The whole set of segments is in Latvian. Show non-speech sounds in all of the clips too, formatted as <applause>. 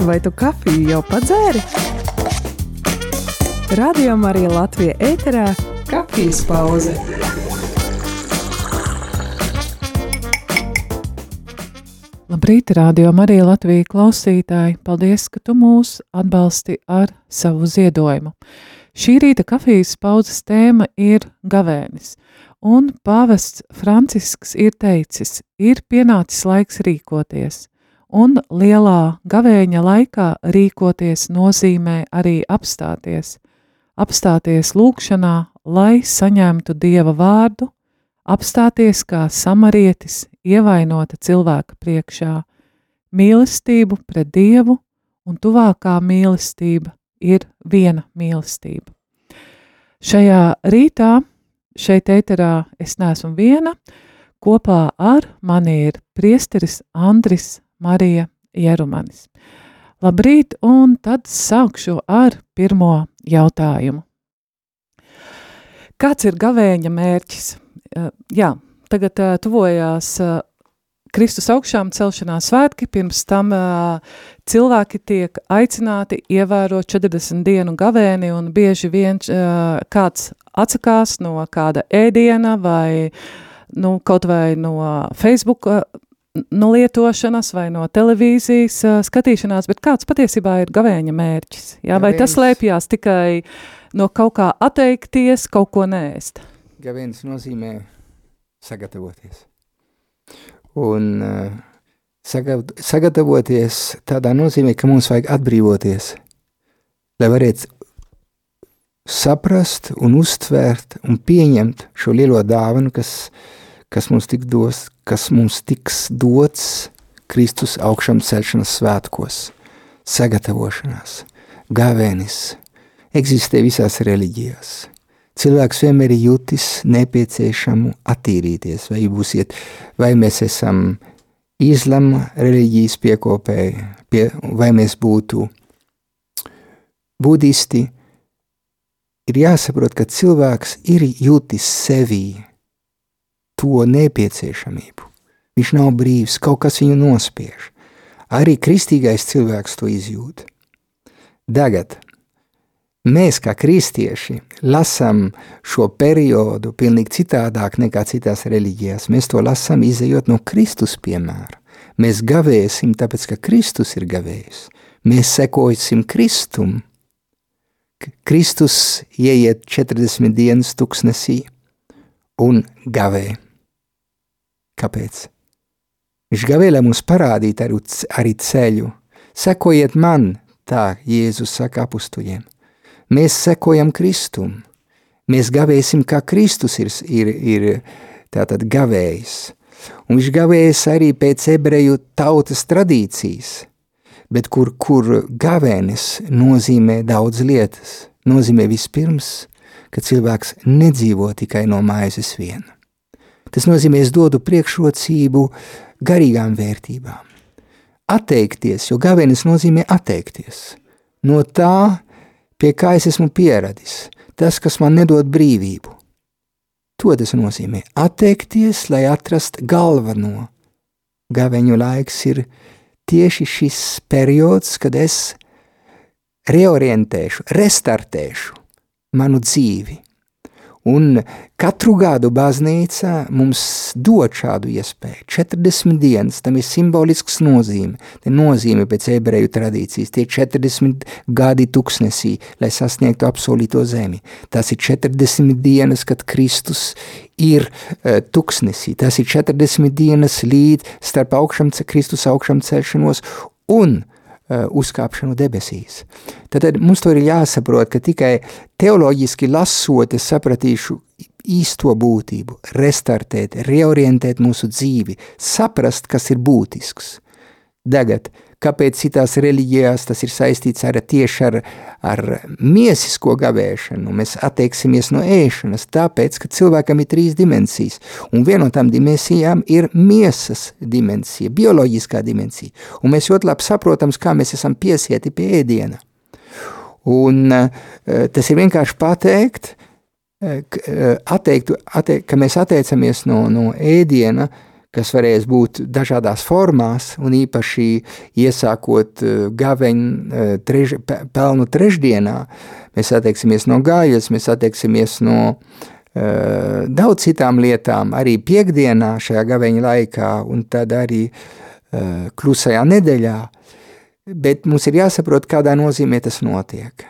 Vai tu kafiju jau padzēri? Radio Marija Latvija ēterā - kafijas pauze. Labrīt, Radio Marija Latvija klausītāji! Paldies, ka tu mūs atbalsti ar savu ziedojumu. Šī rīta kafijas pauzes tēma ir gavēnis, un pāvests Francisks ir teicis, ir pienācis laiks rīkoties, un lielā gavēņa laikā rīkoties nozīmē arī apstāties, apstāties lūkšanā, lai saņemtu Dieva vārdu, apstāties kā samarietis ievainota cilvēka priekšā, mīlestību pret Dievu un tuvākā mīlestība ir viena mīlestība. Šajā rītā, šeit ēterā es neesmu viena, kopā ar mani ir priesteris Andris Marija Jerumanis. Labrīt, un tad sākšu ar pirmo jautājumu. Kāds ir gavēņa mērķis? Jā, tagad tuvojās Kristus augšām celšanās svētki, pirms tam uh, cilvēki tiek aicināti ievērot 40 dienu gavēni un bieži vien uh, kāds atsakās no kāda ēdiena vai nu, kaut vai no Facebook no lietošanas vai no televīzijas uh, skatīšanās, bet kāds patiesībā ir gavēņa mērķis? Jā, vai tas slēpjās tikai no kaut kā atteikties, kaut ko nēst? Gavēnis nozīmē sagatavoties un uh, sagatavoties tādā nozīmē, ka mums vajag atbrīvoties, lai varētu saprast un uztvērt un pieņemt šo lielo dāvanu, kas, kas, mums, tik dos, kas mums tiks dots Kristus augšām celšanas svētkos, sagatavošanās, gavēnis, eksistē visās reliģijās. Cilvēks vienmēr ir jutis nepieciešamu attīrīties, vai, būsiet, vai mēs esam islama reliģijas piekopēji, pie, vai mēs būtu budisti, ir jāsaprot, ka cilvēks ir jutis sevī to nepieciešamību. Viņš nav brīvs, kaut kas viņu nospiež. Arī kristīgais cilvēks to izjūt. Tagad Mēs, kā kristieši, lasām šo periodu pilnīgi citādāk nekā citās reliģijās. Mēs to lasām izējot no Kristus piemēra. Mēs gavēsim, tāpēc, ka Kristus ir gavējis. Mēs sekosim Kristum. Kristus ieiet 40 dienas tuksnesī un gavē. Kāpēc? Viņš gavē, lai mums parādītu arī, arī ceļu. Sekojiet man, tā Jēzus saka apustuļiem. Mēs sekojam Kristum. Mēs gavēsim, kā Kristus ir, ir, ir tātad gavējis. Un viņš gavējas arī pēc ebreju tautas tradīcijas, bet kur, kur gavēnis nozīmē daudz lietas. Nozīmē vispirms, ka cilvēks nedzīvo tikai no maizes viena. Tas nozīmē, es dodu priekšrocību garīgām vērtībām. Atteikties, jo gavēnis nozīmē atteikties no tā, pie kā es esmu pieradis, tas, kas man nedod brīvību. To tas nozīmē atteikties, lai atrastu galveno. Gaveņu laiks ir tieši šis periods, kad es reorientēšu, restartēšu manu dzīvi Un katru gadu baznīca mums dod šādu iespēju. 40 dienas, tam ir simbolisks nozīme. Tā nozīme pēc ebreju tradīcijas. Tie 40 gadi tuksnesī, lai sasniegtu apsolīto zemi. Tas ir 40 dienas, kad Kristus ir uh, tuksnesī. Tas ir 40 dienas līdz starp augšam, Kristus augšam celšanos un Uh, uzkāpšanu debesīs. Tad, mums to ir jāsaprot, ka tikai teoloģiski lasot, es sapratīšu īsto būtību, restartēt, reorientēt mūsu dzīvi, saprast, kas ir būtisks. Tagad, kāpēc citās reliģijās tas ir saistīts ar tieši ar, ar miesisko gavēšanu. Mēs atteiksimies no ēšanas, tāpēc, ka cilvēkam ir trīs dimensijas, un viena no tām dimensijām ir miesas dimensija, bioloģiskā dimensija, un mēs ļoti labi saprotam, kā mēs esam piesieti pie ēdiena. Un uh, tas ir vienkārši pateikt, uh, atteikt, atteikt, ka mēs atteicamies no, no ēdiena, kas varēs būt dažādās formās, un īpaši iesākot gaveņu trež, pelnu trešdienā, mēs attieksimies no gājas, mēs attieksimies no uh, daudz citām lietām, arī piekdienā šajā gaveņa laikā, un tad arī uh, klusajā nedēļā, bet mums ir jāsaprot, kādā nozīmē tas notiek.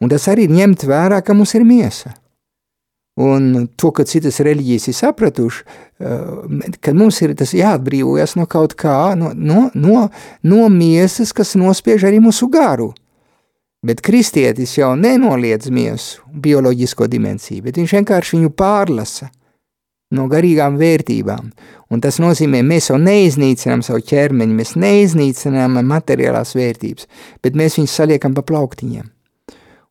Un tas arī ir ņemt vērā, ka mums ir miesa. Un to, ka citas reliģijas ir sapratuši, eh, ka mums ir tas jāatbrīvojas no kaut kā, no, no, no, no miesas, kas nospiež arī mūsu garu. Bet kristietis jau nenoliedz miesu, bioloģisko dimensiju, bet viņš vienkārši viņu pārlasa no garīgām vērtībām. Un tas nozīmē, mēs jau neiznīcinām savu ķermeni, mēs neiznīcinām materiālās vērtības, bet mēs viņus saliekam pa plauktiņiem.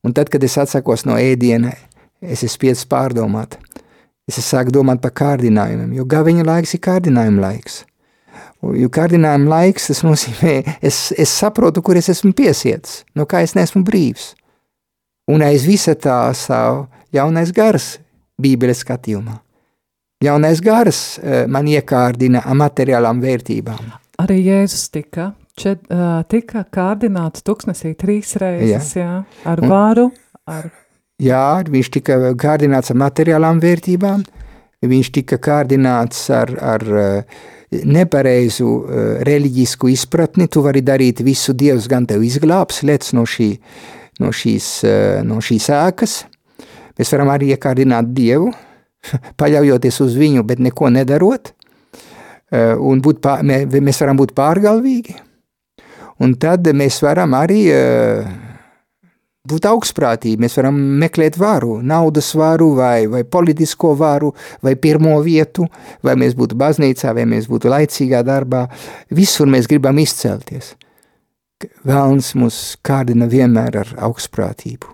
Un tad, kad es atsakos no ēdiena, es esmu spiests pārdomāt. Es sāku domāt par kārdinājumiem, jo gaviņa laiks ir kārdinājuma laiks. Jo kārdinājuma laiks, tas nozīmē, es, es saprotu, kur es esmu piesietis, no kā es neesmu brīvs. Un aiz visa tā savu jaunais gars bībeles skatījumā. Jaunais gars eh, man iekārdina materiālām vērtībām. Arī Jēzus tika, čet, uh, tika kārdināts tuksnesī trīs reizes, jā, jā ar varu, ar Jā, viņš tika kārdināts ar materiālām vērtībām, viņš tika kārdināts ar, ar eh, nepareizu eh, reliģisku izpratni, tu vari darīt visu, Dievs gan tev izglābs, lec no, šī, no, šīs, eh, no šīs ēkas. Mēs varam arī iekārdināt Dievu, <laughs> paļaujoties uz viņu, bet neko nedarot, un būt pār, mēs varam būt pārgalvīgi, un tad mēs varam arī uh, būt augstprātīgi. Mēs varam meklēt varu, naudas varu, vai, vai politisko varu, vai pirmo vietu, vai mēs būtu baznīcā, vai mēs būtu laicīgā darbā. Visur mēs gribam izcelties. Vēlns mūs kārdina vienmēr ar augstprātību.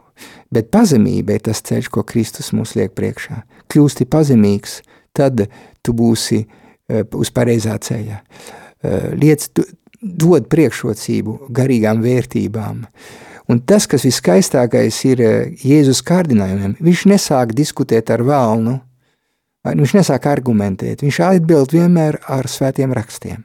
Bet pazemība ir tas ceļš, ko Kristus mums liek priekšā. Kļūsti pazemīgs, tad tu būsi uh, uz pareizā ceļa. Uh, liec, dod priekšrocību garīgām vērtībām. Uh, Un tas, kas viskaistākais ir eh, Jēzus kārdinājumiem, viņš nesāk diskutēt ar vēlnu, viņš nesāk argumentēt, viņš atbild vienmēr ar svētiem rakstiem.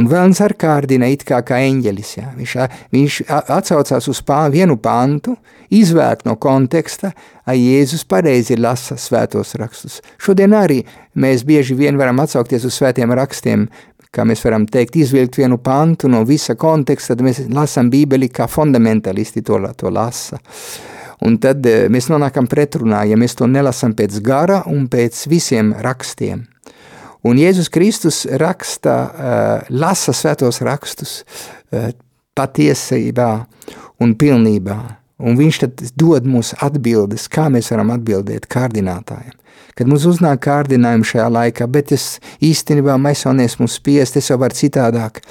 Un vēlns ar kārdina it kā kā eņģelis, jā. viņš, viņš atsaucās uz pā, vienu pantu, izvērt no konteksta, a Jēzus pareizi lasa svētos rakstus. Šodien arī mēs bieži vien varam atsaukties uz svētiem rakstiem, kā mēs varam teikt, izvilkt vienu pantu no visa konteksta, tad mēs lasām bībeli kā fundamentalisti to, to lasa. Un tad eh, mēs nonākam pretrunā, ja mēs to nelasām pēc gara un pēc visiem rakstiem. Un Jēzus Kristus raksta, uh, lasa svētos rakstus uh, patiesībā un pilnībā. Un viņš tad dod mums atbildes, kā mēs varam atbildēt kārdinātājiem kad mums uznāk kārdinājumi šajā laikā, bet es īstenībā jau neesmu spiest, es jau varu citādāk.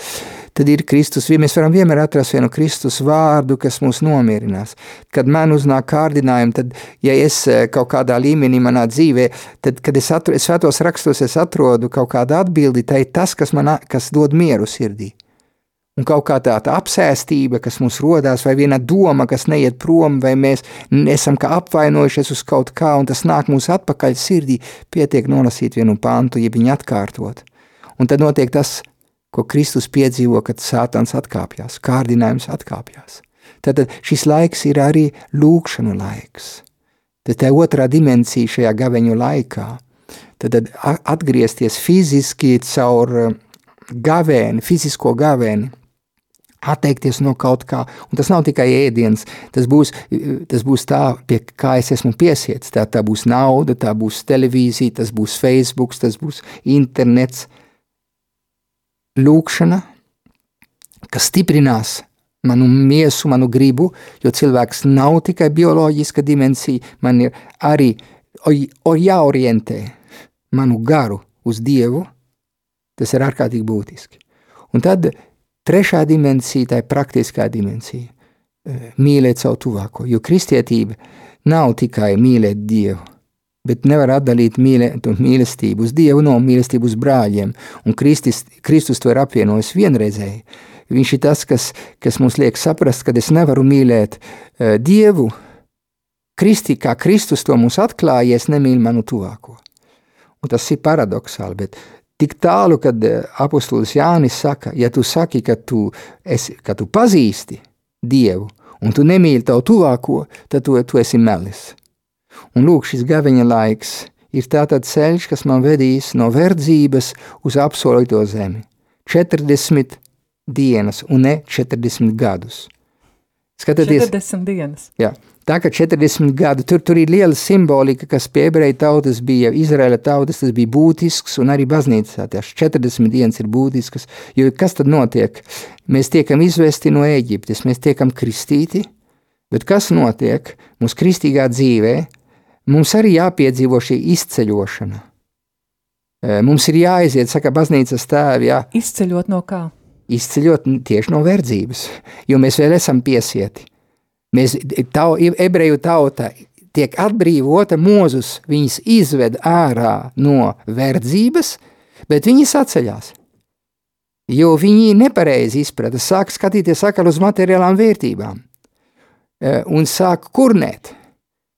Tad ir Kristus, mēs varam vienmēr atrast vienu Kristus vārdu, kas mūs nomierinās. Kad man uznāk kārdinājumi, tad, ja es eh, kaut kādā līmenī manā dzīvē, tad, kad es, atru, es svētos rakstos, es atrodu kaut kādu atbildi, tai tas, kas man, kas dod mieru sirdī un kaut kā tāda apsēstība, kas mums rodās, vai viena doma, kas neiet prom, vai mēs esam kā apvainojušies uz kaut kā, un tas nāk mūsu atpakaļ sirdī, pietiek nolasīt vienu pantu, ja viņu atkārtot. Un tad notiek tas, ko Kristus piedzīvo, kad sātans atkāpjas, kārdinājums atkāpjas. Tad šis laiks ir arī lūkšanu laiks. Tad tā otrā dimensija šajā gaveņu laikā. Tad atgriezties fiziski caur gavēni, fizisko gavēni, atteikties no kaut kā. Un tas nav tikai ēdiens, tas būs, tas būs tā, pie kā es esmu piesiets. Tā, tā būs nauda, tā būs televīzija, tas būs Facebook, tas būs internets. Lūkšana, kas stiprinās manu miesu, manu gribu, jo cilvēks nav tikai bioloģiska dimensija, man ir arī jāorientē manu garu uz Dievu, tas ir ārkārtīgi būtiski. Un tad Trešā dimensija, tā ir praktiskā dimensija. Eh, mīlēt savu tuvāko, jo kristietība nav tikai mīlēt Dievu, bet nevar atdalīt mīlēt, mīlestību uz Dievu no mīlestību uz brāļiem, un Kristis, Kristus to ir apvienojis vienreizēji. Viņš ir tas, kas, kas mums liek saprast, ka es nevaru mīlēt uh, Dievu, Kristi, kā Kristus to mums atklāja, es nemīlu manu tuvāko. Un tas ir paradoxāli, bet Tik tālu, kad eh, apustulis Jānis saka, ja tu saki, ka tu, esi, ka tu pazīsti Dievu un tu nemīli tavu tuvāko, tad tu, tu esi melis. Un lūk, šis gaviņa laiks ir tātad ceļš, kas man vedīs no verdzības uz apsolīto zemi. 40 dienas un ne 40 gadus. Skatieties, 40 dienas. Jā, tā kā 40 gadu, tur, tur ir liela simbolika, kas pie ebreju tautas bija, Izraēla tautas, tas bija būtisks, un arī baznīcā tās 40 dienas ir būtiskas, jo kas tad notiek? Mēs tiekam izvesti no Ēģiptes, mēs tiekam kristīti, bet kas notiek mūsu kristīgā dzīvē? Mums arī jāpiedzīvo šī izceļošana. Mums ir jāaiziet, saka baznīcas tēvi, jā. Izceļot no kā? izceļot tieši no verdzības, jo mēs vēl esam piesieti. Mēs, tau, ebreju tauta tiek atbrīvota, Mozus viņus izved ārā no verdzības, bet viņi saceļās. Jo viņi nepareizi izprata, sāk skatīties atkal uz materiālām vērtībām e, un sāk kurnēt.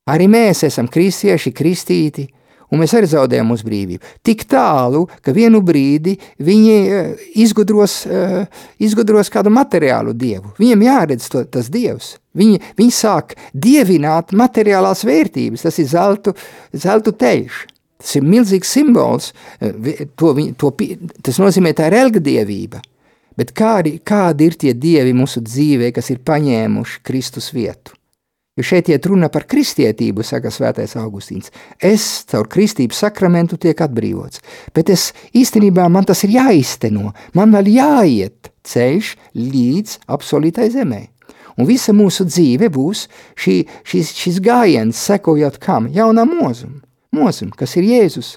Arī mēs esam kristieši, kristīti, un mēs arī zaudējam mūsu brīvību. Tik tālu, ka vienu brīdi viņi eh, izgudros, eh, izgudros kādu materiālu dievu. Viņiem jāredz to, tas dievs. Viņi, viņi sāk dievināt materiālās vērtības, tas ir zeltu, zeltu teļš. Tas ir milzīgs simbols, eh, to, to, tas nozīmē tā ir elga dievība. Bet kādi, kādi ir tie dievi mūsu dzīvē, kas ir paņēmuši Kristus vietu? Jo šeit iet runa par kristietību, saka Svētais Augustīns. Es caur kristības sakramentu tiek atbrīvots, bet es īstenībā man tas ir jāizteno, man vēl jāiet ceļš līdz absolūtai zemē. Un visa mūsu dzīve būs šī, šis, šis gājiens, sekojot kam? Jaunam mūzum, mūzum, kas ir Jēzus.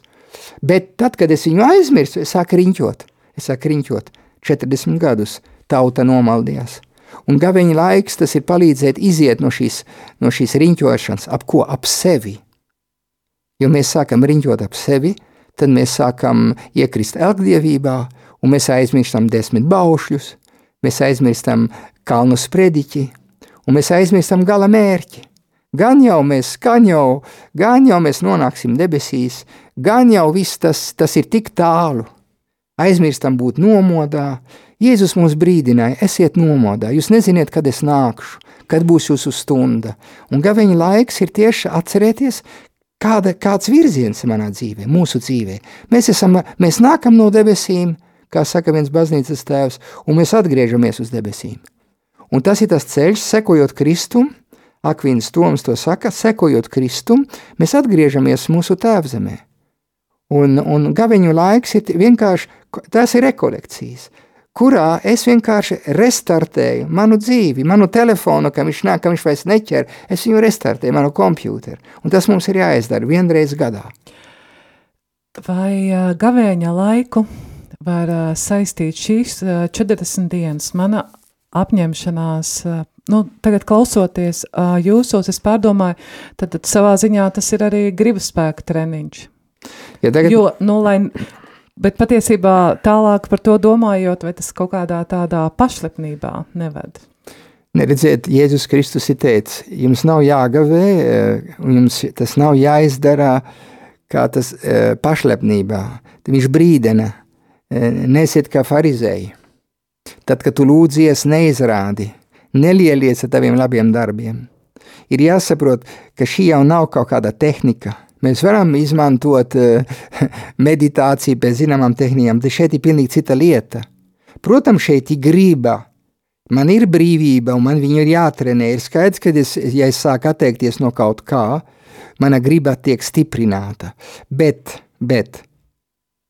Bet tad, kad es viņu aizmirsu, es sāku riņķot, es sāku riņķot 40 gadus, tauta nomaldījās. Un gaveņa laiks tas ir palīdzēt iziet no šīs, no šīs riņķošanas, ap ko ap sevi. Jo mēs sākam riņķot ap sevi, tad mēs sākam iekrist elgdievībā, un mēs aizmirstam desmit baušļus, mēs aizmirstam kalnu sprediķi, un mēs aizmirstam gala mērķi. Gan jau mēs, gan jau, gan jau mēs nonāksim debesīs, gan jau viss tas, tas ir tik tālu. Aizmirstam būt nomodā, Jēzus mūs brīdināja, esiet nomodā, jūs neziniet, kad es nākšu, kad būs jūsu stunda. Un gaveņa laiks ir tieši atcerēties, kāda, kāds virziens ir manā dzīvē, mūsu dzīvē. Mēs, esam, mēs nākam no debesīm, kā saka viens baznīcas tēvs, un mēs atgriežamies uz debesīm. Un tas ir tas ceļš, sekojot Kristum, Akvīns Toms to saka, sekojot Kristum, mēs atgriežamies mūsu tēvzemē. Un, un gaveņu laiks ir vienkārši, tas ir rekolekcijas kurā es vienkārši restartēju manu dzīvi, manu telefonu, kam viņš nāk, kam viņš vairs neķer, es viņu restartēju, manu kompjūteru. Un tas mums ir jāizdara vienreiz gadā. Vai uh, gavēņa laiku var uh, saistīt šīs uh, 40 dienas? Mana apņemšanās, uh, nu, tagad klausoties uh, jūsos, es pārdomāju, tad, tad savā ziņā tas ir arī gribas spēka treniņš. Ja tagad... Jo, nu, lai Bet patiesībā tālāk par to domājot, vai tas kaut kādā tādā pašlepnībā neved? Neredziet, Jēzus Kristus ir teicis, jums nav jāgavē, eh, jums tas nav jāizdara kā tas eh, pašlepnībā. Viņš brīdina, eh, nesiet kā farizēji. Tad, kad tu lūdzies, neizrādi, nelieliec ar taviem labiem darbiem. Ir jāsaprot, ka šī jau nav kaut kāda tehnika – Mēs varam izmantot uh, <laughs> meditāciju pēc zināmām tehnikām, bet šeit ir pilnīgi cita lieta. Protams, šeit ir grība. Man ir brīvība, un man viņa ir jātrenē. Ir skaidrs, ka es, ja es sāku atteikties no kaut kā, mana griba tiek stiprināta. Bet, bet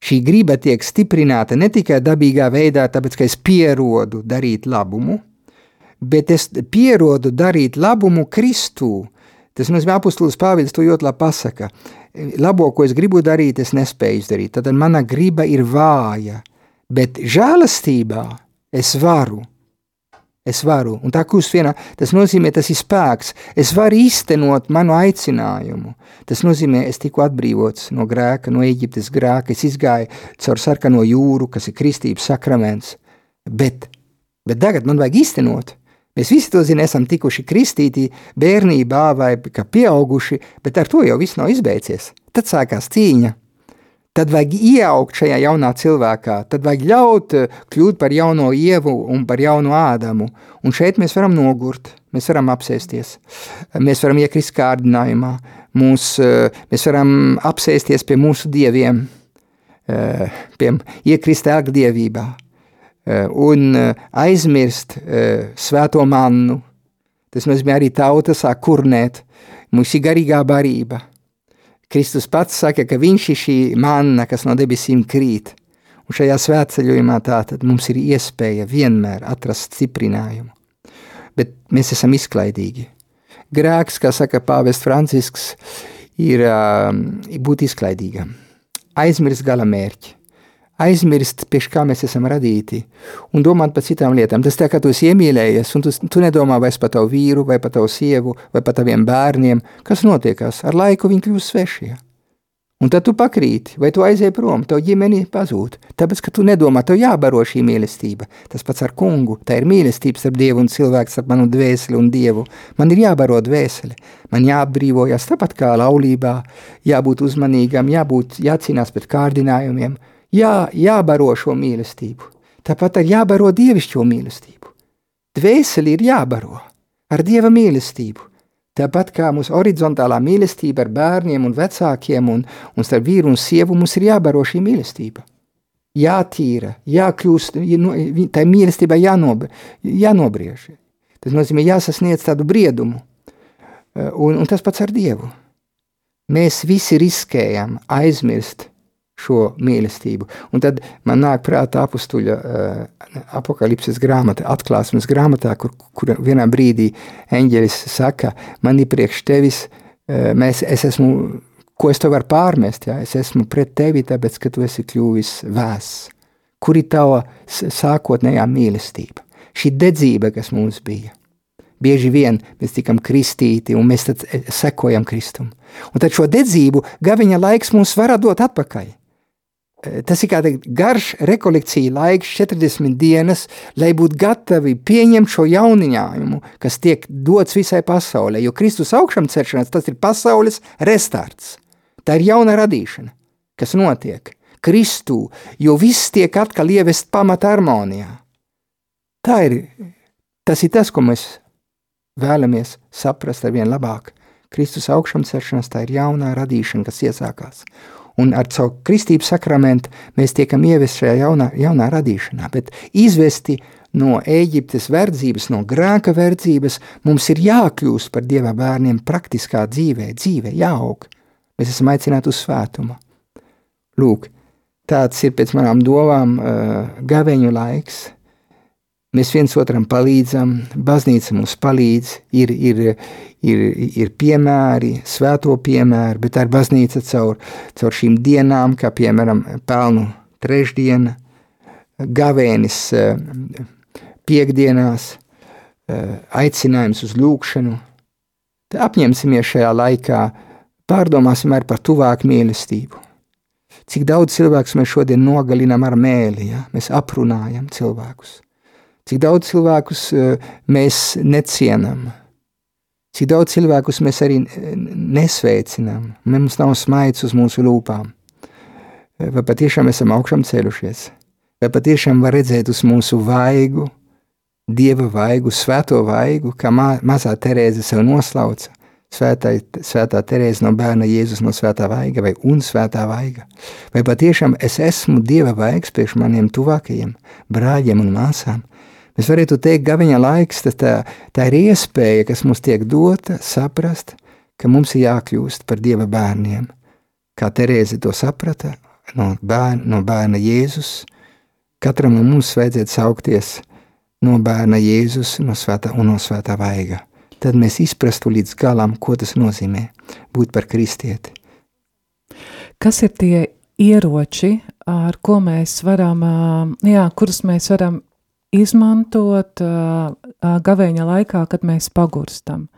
šī griba tiek stiprināta ne tikai dabīgā veidā, tāpēc, ka es pierodu darīt labumu, bet es pierodu darīt labumu Kristū, Tas nozīmē, apustulis Pāvils to ļoti labi pasaka. Labo, ko es gribu darīt, es nespēju izdarīt. Tad mana griba ir vāja, bet žēlastībā es varu. Es varu, un tā kustina, tas nozīmē, tas ir spēks. Es varu īstenot manu aicinājumu. Tas nozīmē, es tiku atbrīvots no grēka, no Eģiptes grēka. Es izgāju caur sarkano jūru, kas ir kristības sakraments. Bet, bet tagad man vajag īstenot. Mēs visi to zinām, esam tikuši kristīti bērnībā vai kā pieauguši, bet ar to jau viss nav izbeidzies. Tad sākās cīņa. tad vajag ieaugt šajā jaunā cilvēkā, tad vajag ļaut eh, kļūt par jauno ievu un par jaunu ādamu. Un šeit mēs varam nogurt, mēs varam apsēsties, mēs varam iekrist kārdinājumā, mūs, eh, mēs varam apsēsties pie mūsu dieviem, eh, pie iekrist ērgdievībā un aizmirst svēto mannu. Tas nozīmē arī tauta sāk kurnēt, mums ir garīgā barība – Kristus pats saka, ka viņš ir šī manna, kas no debesīm krīt. Un šajā svētceļojumā tātad mums ir iespēja vienmēr atrast stiprinājumu. Bet mēs esam izklaidīgi. Grēks, kā saka pāvests Francisks, ir būt izklaidīgam, aizmirst gala mērķi aizmirst, pie kā mēs esam radīti, un domāt par citām lietām. Tas tā kā tu esi iemīlējies, un tu, tu nedomā vairs par tavu vīru, vai par tavu sievu, vai par taviem bērniem. Kas notiekās? Ar laiku viņi kļūst svešie. Un tad tu pakrīti, vai tu aizēji prom, tev ģimeni pazūd. Tāpēc, ka tu nedomā, tev jābaro šī mīlestība. Tas pats ar kungu, tā ir mīlestība starp dievu un cilvēku, starp manu dvēseli un dievu. Man ir jābaro dvēseli, man jāatbrīvojas tāpat kā laulībā, jābūt uzmanīgam, jābūt, jācīnās pret kārdinājumiem, jā, jābaro šo mīlestību. Tāpat ir jābaro dievišķo mīlestību. Dvēseli ir jābaro ar dieva mīlestību. Tāpat kā mūsu horizontālā mīlestība ar bērniem un vecākiem un, un starp vīru un sievu, mums ir jābaro šī mīlestība. Jātīra, jākļūst, tai mīlestībai jānob, jānobriež. Tas nozīmē jāsasniedz tādu briedumu. Un, un tas pats ar Dievu. Mēs visi riskējam aizmirst šo mīlestību. Un tad man nāk prātā apstuļa uh, apakalipses grāmata, atklāsmes grāmatā, kur, kur vienā brīdī eņģelis saka, man ir priekš tevis, uh, mēs, es esmu, ko es tev varu pārmest, jā? es esmu pret tevi, tāpēc, ka tu esi kļuvis vēss. Kur ir tava sākotnējā mīlestība? Šī dedzība, kas mums bija. Bieži vien mēs tikam kristīti un mēs eh, sekojam Kristum. Un tad šo dedzību gaviņa laiks mums var dot atpakaļ. Tas ir kā teikt, garš rekolekcija laiks, 40 dienas, lai būtu gatavi pieņemt šo jauninājumu, kas tiek dots visai pasaulē. Jo Kristus augšām ceršanās tas ir pasaules restarts. Tā ir jauna radīšana, kas notiek Kristū, jo viss tiek atkal ievest pamata harmonijā. Tā ir, tas ir tas, ko mēs vēlamies saprast ar vien labāk. Kristus augšām ceršanās tā ir jaunā radīšana, kas iesākās un ar caur kristības sakramentu mēs tiekam ievesti šajā jaunā, jaunā radīšanā, bet izvesti no Ēģiptes verdzības, no grēka verdzības, mums ir jākļūst par Dieva bērniem praktiskā dzīvē, dzīvē jāaug. Mēs esam aicināti uz svētumu. Lūk, tāds ir pēc manām domām uh, gaveņu laiks, Mēs viens otram palīdzam, baznīca mums palīdz, ir, ir, ir, ir piemēri, svēto piemēri, bet ir baznīca caur, caur šīm dienām, kā piemēram pelnu trešdiena, gavēnis eh, piekdienās, eh, aicinājums uz lūkšanu. Tad apņemsimies šajā laikā, pārdomāsim arī par tuvāku mīlestību. Cik daudz cilvēku mēs šodien nogalinām ar mēli, ja? mēs aprunājam cilvēkus cik daudz cilvēkus eh, mēs necienam, cik daudz cilvēkus mēs arī nesveicinām, mums nav smaids uz mūsu lūpām. Eh, vai patiešām esam augšām ceļušies, vai patiešām var redzēt uz mūsu vaigu, dieva vaigu, svēto vaigu, kā ma mazā Terēze sev noslauca. Svētā, svētā Terēze no bērna Jēzus no svētā vaiga vai un svētā vaiga. Vai patiešām es esmu dieva vaigs priekš maniem tuvākajiem brāļiem un māsām, Mēs varētu teikt, gaviņa laiks, tā, tā ir iespēja, kas mums tiek dota saprast, ka mums ir jākļūst par Dieva bērniem. Kā Terēze to saprata no bērna, no bērna Jēzus, katram no mums vajadzētu saukties no bērna Jēzus no svētā un no svētā vaiga. Tad mēs izprastu līdz galam, ko tas nozīmē būt par kristieti. Kas ir tie ieroči, ar ko mēs varam, jā, kurus mēs varam izmantot gavēņa laikā, kad mēs pagurstam?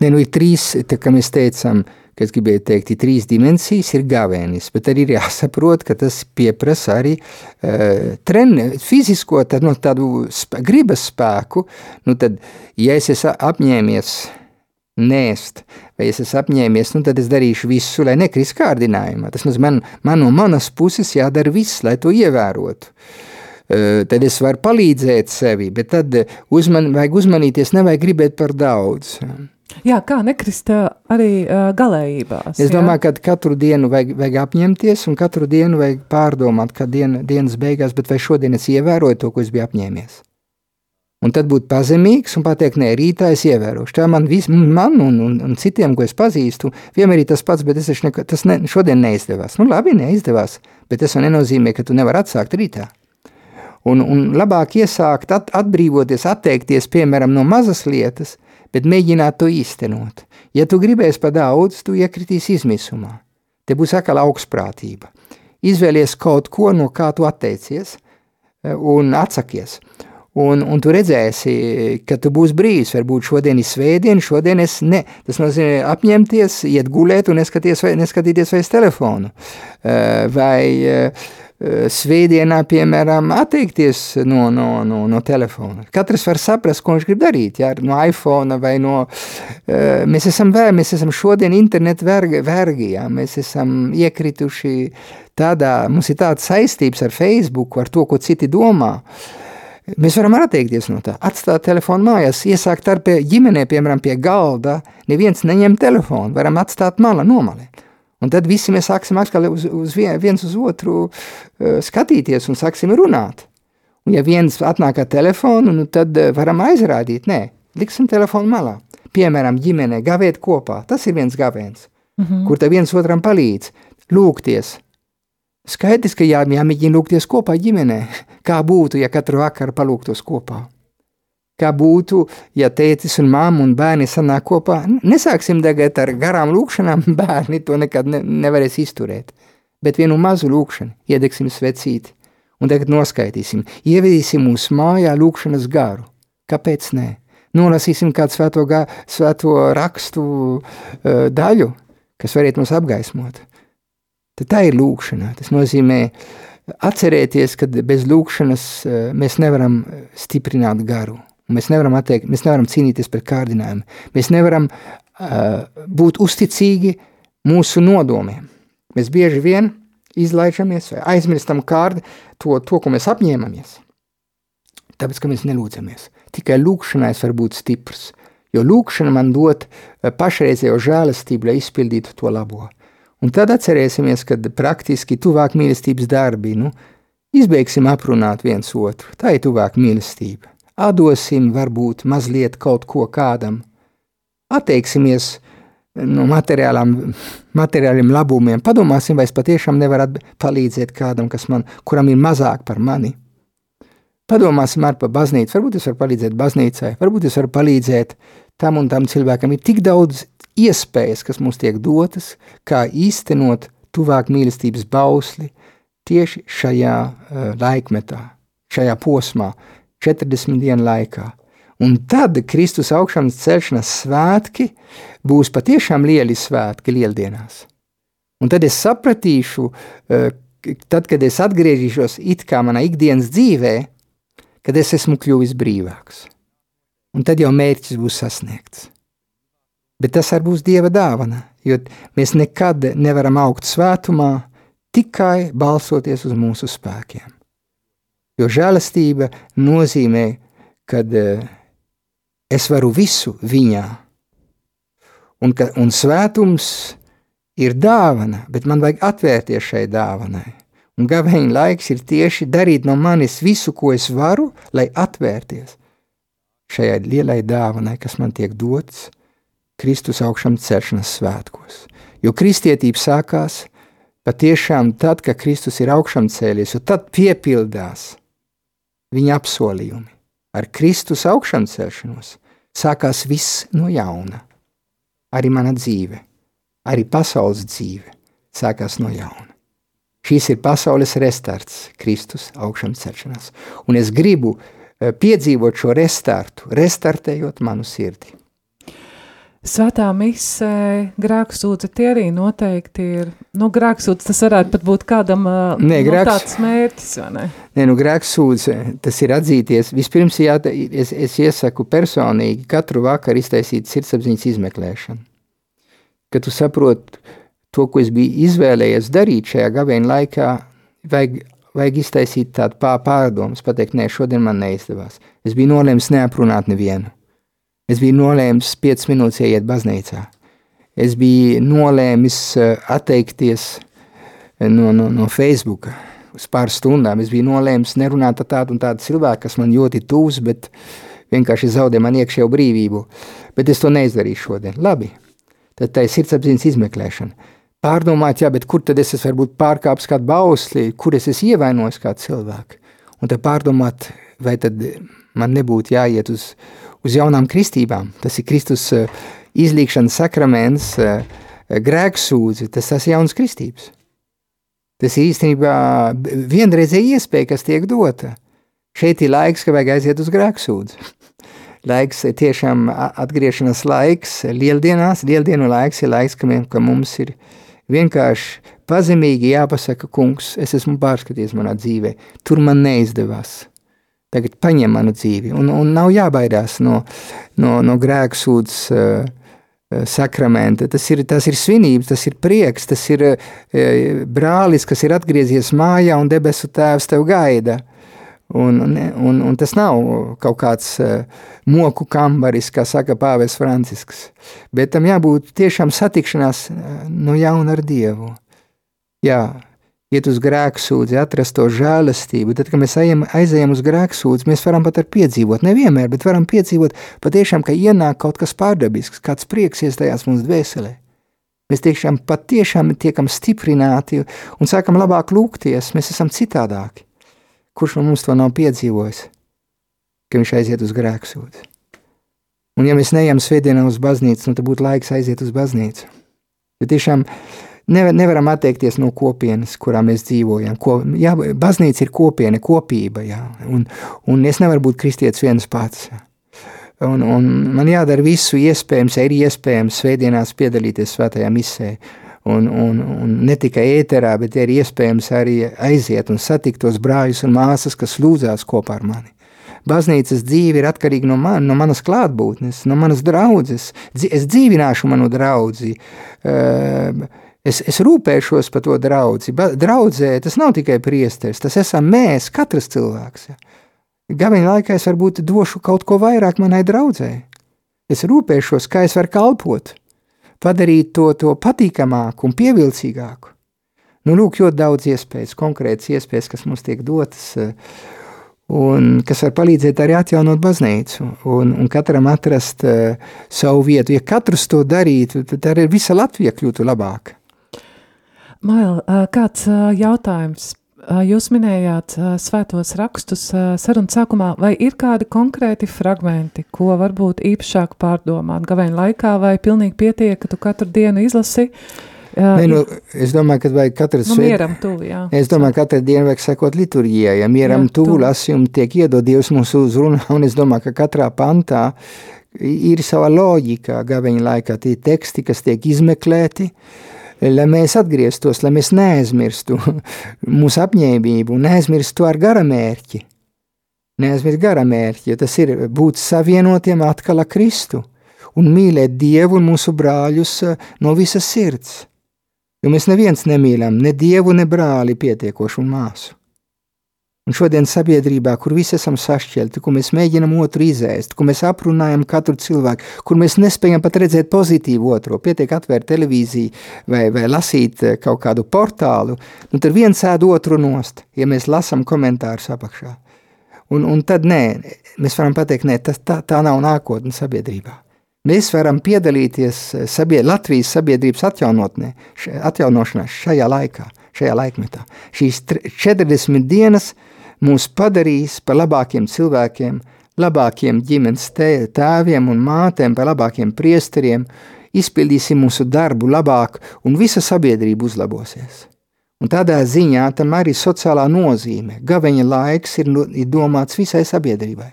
Ne, nu ir trīs, tā kā mēs teicām, kas gribēja teikt, ir trīs dimensijas, ir gavēnis, bet arī ir jāsaprot, ka tas pieprasa arī uh, treni, fizisko, tad, no tādu spē, gribas spēku, nu tad, ja es esmu apņēmies nēst, vai es esmu apņēmies, nu tad es darīšu visu, lai nekristu kārdinājumā. Tas man, man no manas puses jādara viss, lai to ievērotu. Uh, tad es varu palīdzēt sevi, bet tad uzman, vajag uzmanīties, nevajag gribēt par daudz. Jā, kā nekrist arī uh, galējībās. Es domāju, jā? ka katru dienu vajag, vajag apņemties, un katru dienu vajag pārdomāt, kad diena, dienas beigās, bet vai šodien es ievēroju to, ko es biju apņēmies. Un tad būt pazemīgs un pateikt, nē, rītā es ievērošu. Tā man, vis, man un, un, un citiem, ko es pazīstu, vienmēr ir tas pats, bet es neko, tas ne, šodien neizdevās. Nu, labi, neizdevās, bet tas jau nenozīmē, ka tu nevari atsākt rītā. Un, un labāk iesākt, at, atbrīvoties, atteikties, piemēram, no mazas lietas, bet mēģināt to īstenot. Ja tu gribēsi pa daudz, tu iekritīsi izmisumā. Te būs atkal augstprātība. Izvēlies kaut ko, no kā tu atteicies eh, un atsakies. Un, un tu redzēsi, ka tu būsi brīvs. Varbūt šodien ir svētdiena, šodien es ne. Tas nozīmē apņemties, iet gulēt un neskatīties, vai, neskatīties vairs telefonu. Eh, vai uh, Eh, svētdienā, piemēram, atteikties no, no, no, no telefona. Katrs var saprast, ko viņš grib darīt. Jā, no iPhone vai no. Uh, mēs esam vergi, mēs esam šodien internetu vergi, vergi jā, mēs esam iekrituši tādā, mums ir tādas saistības ar Facebook, ar to, ko citi domā. Mēs varam atteikties no tā, atstāt telefonu mājās, iesākt ar pie ģimenē, piemēram, pie galda. Neviens neņem telefonu, varam atstāt mala nomalēt. Un tad visi mēs sāksim atkal uz, uz vien, viens uz otru uh, skatīties un sāksim runāt. Un ja viens atnāk ar telefonu, nu tad uh, varam aizrādīt, nē, liksim telefonu malā. Piemēram, ģimenē gavēt kopā, tas ir viens gavēns, mm -hmm. kur te viens otram palīdz, lūgties. Skaidrs, ka jā, jāmēģina lūgties kopā ģimenē, kā būtu, ja katru vakaru palūgtos kopā kā būtu, ja tētis un māma un bērni sanāk kopā. Nesāksim tagad ar garām lūkšanām, <laughs> bērni to nekad ne, nevarēs izturēt. Bet vienu mazu lūkšanu, iedegsim svecīti, un tagad noskaitīsim, ievedīsim mūsu mājā lūkšanas garu. Kāpēc nē? Nolasīsim kādu svēto, gā, svēto rakstu uh, daļu, kas varētu mums apgaismot. Tad tā ir lūkšana. Tas nozīmē atcerēties, ka bez lūkšanas uh, mēs nevaram stiprināt garu. Mēs nevaram atteikt, mēs nevaram cīnīties pret kārdinājumu. Mēs nevaram uh, būt uzticīgi mūsu nodomiem. Mēs bieži vien izlaižamies vai aizmirstam kārdi to, to, ko mēs apņēmamies. Tāpēc, ka mēs nelūdzamies. Tikai lūkšanā es varu būt stiprs, jo lūkšana man dod pašreizējo žēlastību, lai izpildītu to labo. Un tad atcerēsimies, ka praktiski tuvāk mīlestības darbi, nu, izbeigsim aprunāt viens otru. Tā ir tuvāk mīlestība atdosim varbūt mazliet kaut ko kādam, atteiksimies no materiāliem labumiem, padomāsim, vai es patiešām nevaru palīdzēt kādam, man, kuram ir mazāk par mani. Padomāsim arī par baznīcu. Varbūt es varu palīdzēt baznīcai, varbūt es varu palīdzēt tam un tam cilvēkam. Ir tik daudz iespējas, kas mums tiek dotas, kā īstenot tuvāk mīlestības bausli tieši šajā uh, laikmetā, šajā posmā, 40 dienu laikā. Un tad Kristus augšanas celšanas svētki būs patiešām lieli svētki lieldienās. Un tad es sapratīšu, eh, tad, kad es atgriezīšos it kā manā ikdienas dzīvē, kad es esmu kļuvis brīvāks. Un tad jau mērķis būs sasniegts. Bet tas arī būs Dieva dāvana, jo mēs nekad nevaram augt svētumā tikai balsoties uz mūsu spēkiem. Jo žēlastība nozīmē, ka uh, es varu visu viņā. Un, ka, un svētums ir dāvana, bet man vajag atvērties šai dāvanai. Un gaveņa laiks ir tieši darīt no manis visu, ko es varu, lai atvērties šajai lielai dāvanai, kas man tiek dots Kristus augšām celšanas svētkos. Jo kristietība sākās patiešām tad, kad Kristus ir augšām cēlies, jo tad piepildās viņa apsolījumi. Ar Kristus augšām celšanos sākās viss no jauna. Arī mana dzīve, arī pasaules dzīve sākās no jauna. Šīs ir pasaules restarts, Kristus augšām celšanās. Un es gribu eh, piedzīvot šo restartu, restartējot manu sirdi. Svētā misē, grēksūdze tie arī noteikti ir, nu, grēksūdze tas varētu pat būt kādam Nē, nu, grēks- tāds mērķis? Nē, nu, grēksūdze, tas ir atzīties. Vispirms jā, es, es iesaku personīgi katru vakaru iztaisīt sirdsapziņas izmeklēšanu. Kad tu saproti to, ko es biju izvēlējies darīt šajā gavēņa laikā, vajag, vajag iztaisīt tādu pā, pārdomas, pateikt, nē, šodien man neizdevās. Es biju nolēmis neaprunāt nevienu. Es biju nolēmis 5 minūtes ieiet baznīcā. Es biju nolēmis eh, atteikties eh, no, no, no Facebook uz pāris stundām. Es biju nolēmis nerunāt ar tādu un tādu cilvēku, kas man ļoti tuvs, bet vienkārši zaudē man iekšējo brīvību. Bet es to neizdarīšu šodien. Labi, tad tā ir sirdsapziņas izmeklēšana. Pārdomāt, jā, bet kur tad es esmu pārkāpis kādu bausli, kur es esmu ievainojis kādu cilvēku. Un tad pārdomāt, vai tad man nebūtu jāiet uz, uz jaunām kristībām. Tas ir Kristus uh, izlīkšanas sakraments, uh, grēksūdzi, tas tas ir jaunas kristības. Tas ir īstenībā vienreizēja iespēja, kas tiek dota. Šeit ir laiks, ka vajag aiziet uz grēksūdzi. <laughs> Laiks tiešām atgriešanās laiks, lieldienās, lieldienu laiks ir laiks, ka, mums ir vienkārši pazemīgi jāpasaka, kungs, es esmu pārskatījies manā dzīvē, tur man neizdevās. Tagad paņem manu dzīvi, un, un nav jābaidās no, no, no grēksūdzes uh, sakramenta. Tas ir, tas ir svinības, tas ir prieks, tas ir uh, brālis, kas ir atgriezies mājā, un debesu tēvs tev gaida. Un, un, un tas nav kaut kāds uh, moku kambaris, kā saka Pāvils Francisks, bet tam jābūt tiešām satikšanās uh, no jauna ar Dievu. Jā, iet uz grēksūdzi, atrast to žēlastību. Tad, kad mēs ejam, aizejam uz grēksūdzi, mēs varam pat piedzīvot, nevienmēr, bet varam piedzīvot patiešām, ka ienāk kaut kas pārdabisks, kāds prieks iestājās mums dvēselē. Mēs tiešām patiešām tiekam stiprināti un sākam labāk lūgties, mēs esam citādāki. Kurš no mums to nav piedzīvojis, ka viņš aiziet uz grēksūdzi? Un ja mēs neejam svētdienā uz baznīcu, nu tad būtu laiks aiziet uz baznīcu. Jo tiešām nevar, nevaram atteikties no kopienas, kurā mēs dzīvojam. Ko, jā, baznīca ir kopiena, kopība, jā, un, un es nevaru būt kristietis viens pats. Un, un man jādara visu iespējams, ja ir iespējams svētdienās piedalīties svētajā misē. Un, un, un ne tikai ēterā, bet ir iespējams arī aiziet un satikt tos brāļus un māsas, kas lūdzās kopā ar mani. Baznīcas dzīve ir atkarīga no, man, no manas klātbūtnes, no manas draudzes. Es dzīvināšu manu draugu. Uh, Es, es rūpēšos par to draugu. Draudzē tas nav tikai priesteris, tas esam mēs, katrs cilvēks. Ja. Gaviņa laikā es varbūt došu kaut ko vairāk manai draudzēji. Es rūpēšos, kā es varu kalpot, padarīt to, to patīkamāku un pievilcīgāku. Nu, lūk, ļoti daudz iespējas, konkrētas iespējas, kas mums tiek dotas, un kas var palīdzēt arī atjaunot baznīcu, un, un katram atrast uh, savu vietu. Ja katrs to darītu, tad arī visa Latvija kļūtu labāka. Mail, kāds jautājums? Jūs minējāt svētos rakstus sarunas sākumā, vai ir kādi konkrēti fragmenti, ko varbūt īpašāk pārdomāt? Gavēņa laikā, vai pilnīgi pietiek, ka tu katru dienu izlasi? Nē, nu, es domāju, ka vajag katru nu, mieram tuvu, jā. Es domāju, ka katru dienu vajag sekot liturģijai, ja mieram jā, tuvu lasījumu tiek iedod Dievs mūsu uzrunā, <laughs> un es domāju, ka katrā pantā ir sava loģika gavēņa laikā, tie teksti, kas tiek izmeklēti, uh, lai mēs atgrieztos, lai mēs neaizmirstu <laughs> mūsu apņēmību un neaizmirstu ar garamērķi. Neaizmirst garamērķi, ja tas ir būt savienotiem atkal ar Kristu un mīlēt Dievu un mūsu brāļus eh, no visas sirds. Jo mēs neviens nemīlam ne Dievu, ne brāli pietiekošu un māsu. Un šodien sabiedrībā, kur visi esam sašķelti, kur mēs mēģinam otru izēst, kur mēs aprunājam katru cilvēku, kur mēs nespējam pat redzēt pozitīvu otru, pietiek atvērt televīziju vai, vai lasīt eh, kaut kādu portālu, nu tad viens ēd otru nost, ja mēs lasam komentārus apakšā. Un, un tad nē, mēs varam pateikt, nē, tas, tā, tā nav nākotne sabiedrībā. Mēs varam piedalīties eh, sabied, Latvijas sabiedrības atjaunošanā šajā laikā, šajā laikmetā. Šīs 40 dienas mūs padarīs par labākiem cilvēkiem, labākiem ģimenes tēviem un mātēm, par labākiem priesteriem, izpildīsim mūsu darbu labāk un visa sabiedrība uzlabosies. Un tādā ziņā tam arī sociālā nozīme, gaveņa laiks ir, ir domāts visai sabiedrībai.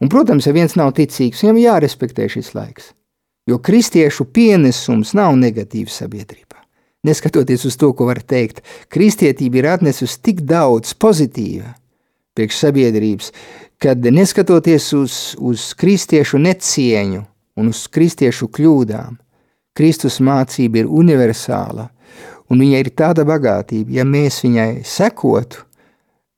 Un, protams, ja viens nav ticīgs, viņam jārespektē šis laiks. Jo kristiešu pienesums nav negatīvs sabiedrībā. Neskatoties uz to, ko var teikt, kristietība ir atnesusi tik daudz pozitīva priekš sabiedrības, kad neskatoties uz, uz kristiešu necieņu un uz kristiešu kļūdām, Kristus mācība ir universāla un viņa ir tāda bagātība, ja mēs viņai sekotu,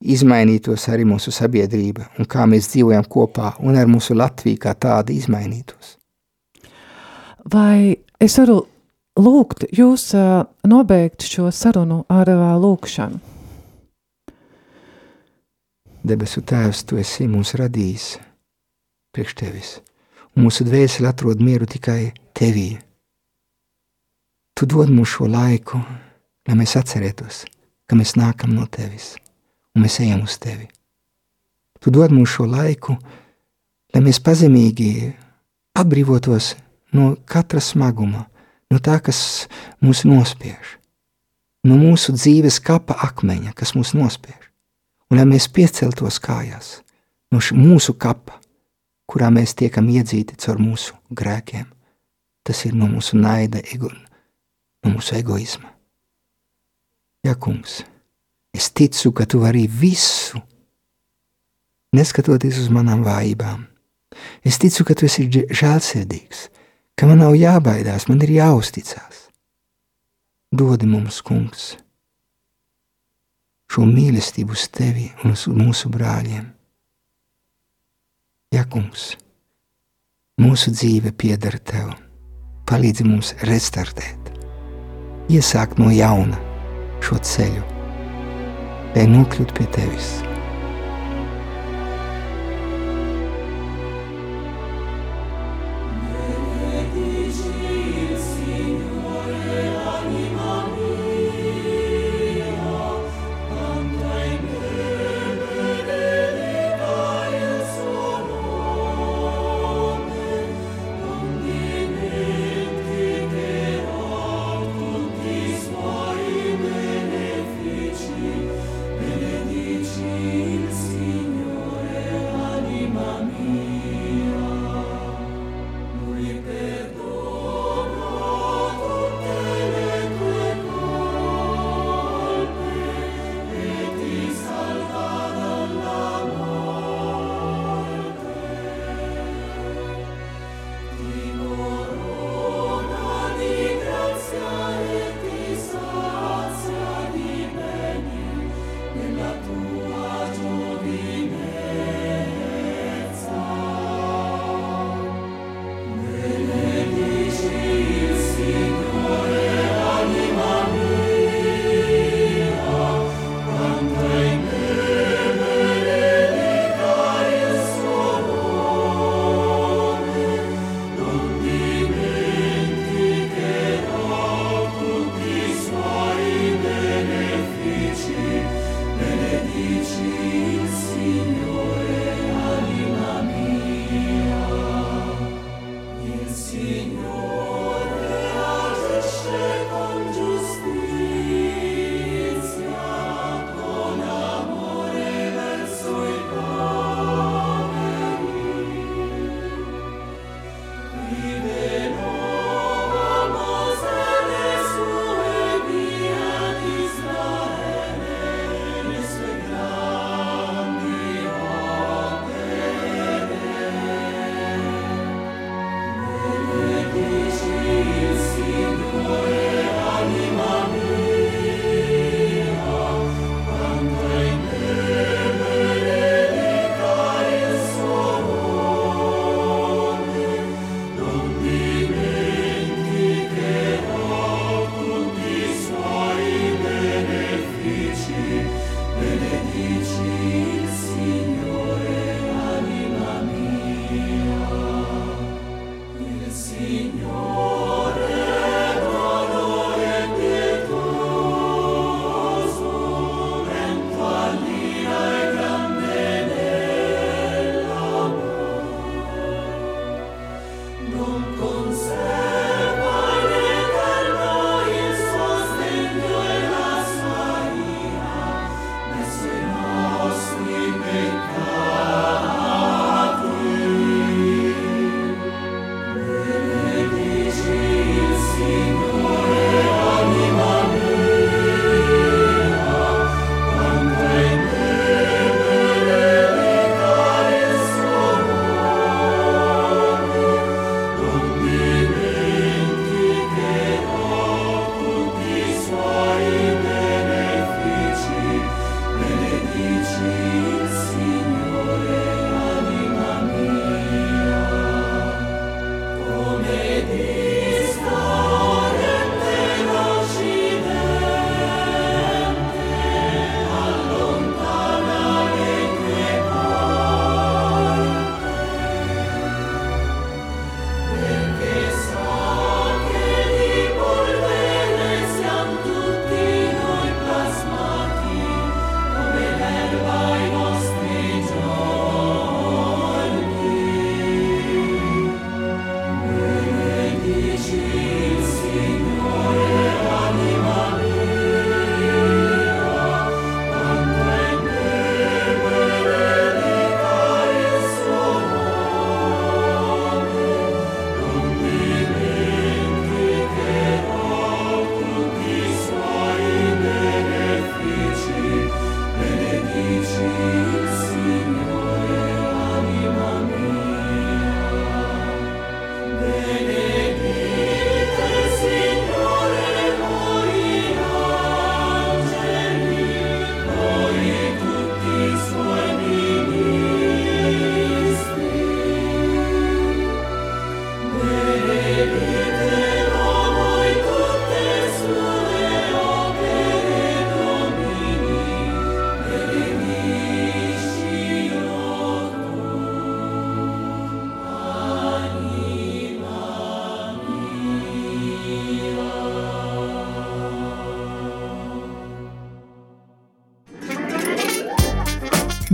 izmainītos arī mūsu sabiedrība un kā mēs dzīvojam kopā un ar mūsu Latviju kā tāda izmainītos. Vai es varu lūgt jūs nobeigt šo sarunu ar lūkšanu? Debesu Tēvs, Tu esi mūs radījis priekš Tevis, un mūsu dvēseli atrod mieru tikai Tevī. Tu dod mums šo laiku, lai mēs atcerētos, ka mēs nākam no Tevis, un mēs ejam uz Tevi. Tu dod mums šo laiku, lai mēs pazemīgi atbrīvotos no katra smaguma, no tā, kas mūs nospiež, no mūsu dzīves kapa akmeņa, kas mūs nospiež, un lai mēs pieceltos kājās no mūsu kapa, kurā mēs tiekam iedzīti caur mūsu grēkiem. Tas ir no mūsu naida, ego, no mūsu egoisma. Jā, kungs, es ticu, ka tu vari visu, neskatoties uz manām vājībām. Es ticu, ka tu esi žēlsirdīgs, ka man nav jābaidās, man ir jāuzticas. Dodi mums, kungs, šo mīlestību uz tevi un uz mūsu brāļiem. Ja, kungs, mūsu dzīve pieder tev, palīdzi mums restartēt, iesākt no jauna šo ceļu, lai nokļūtu pie tevis.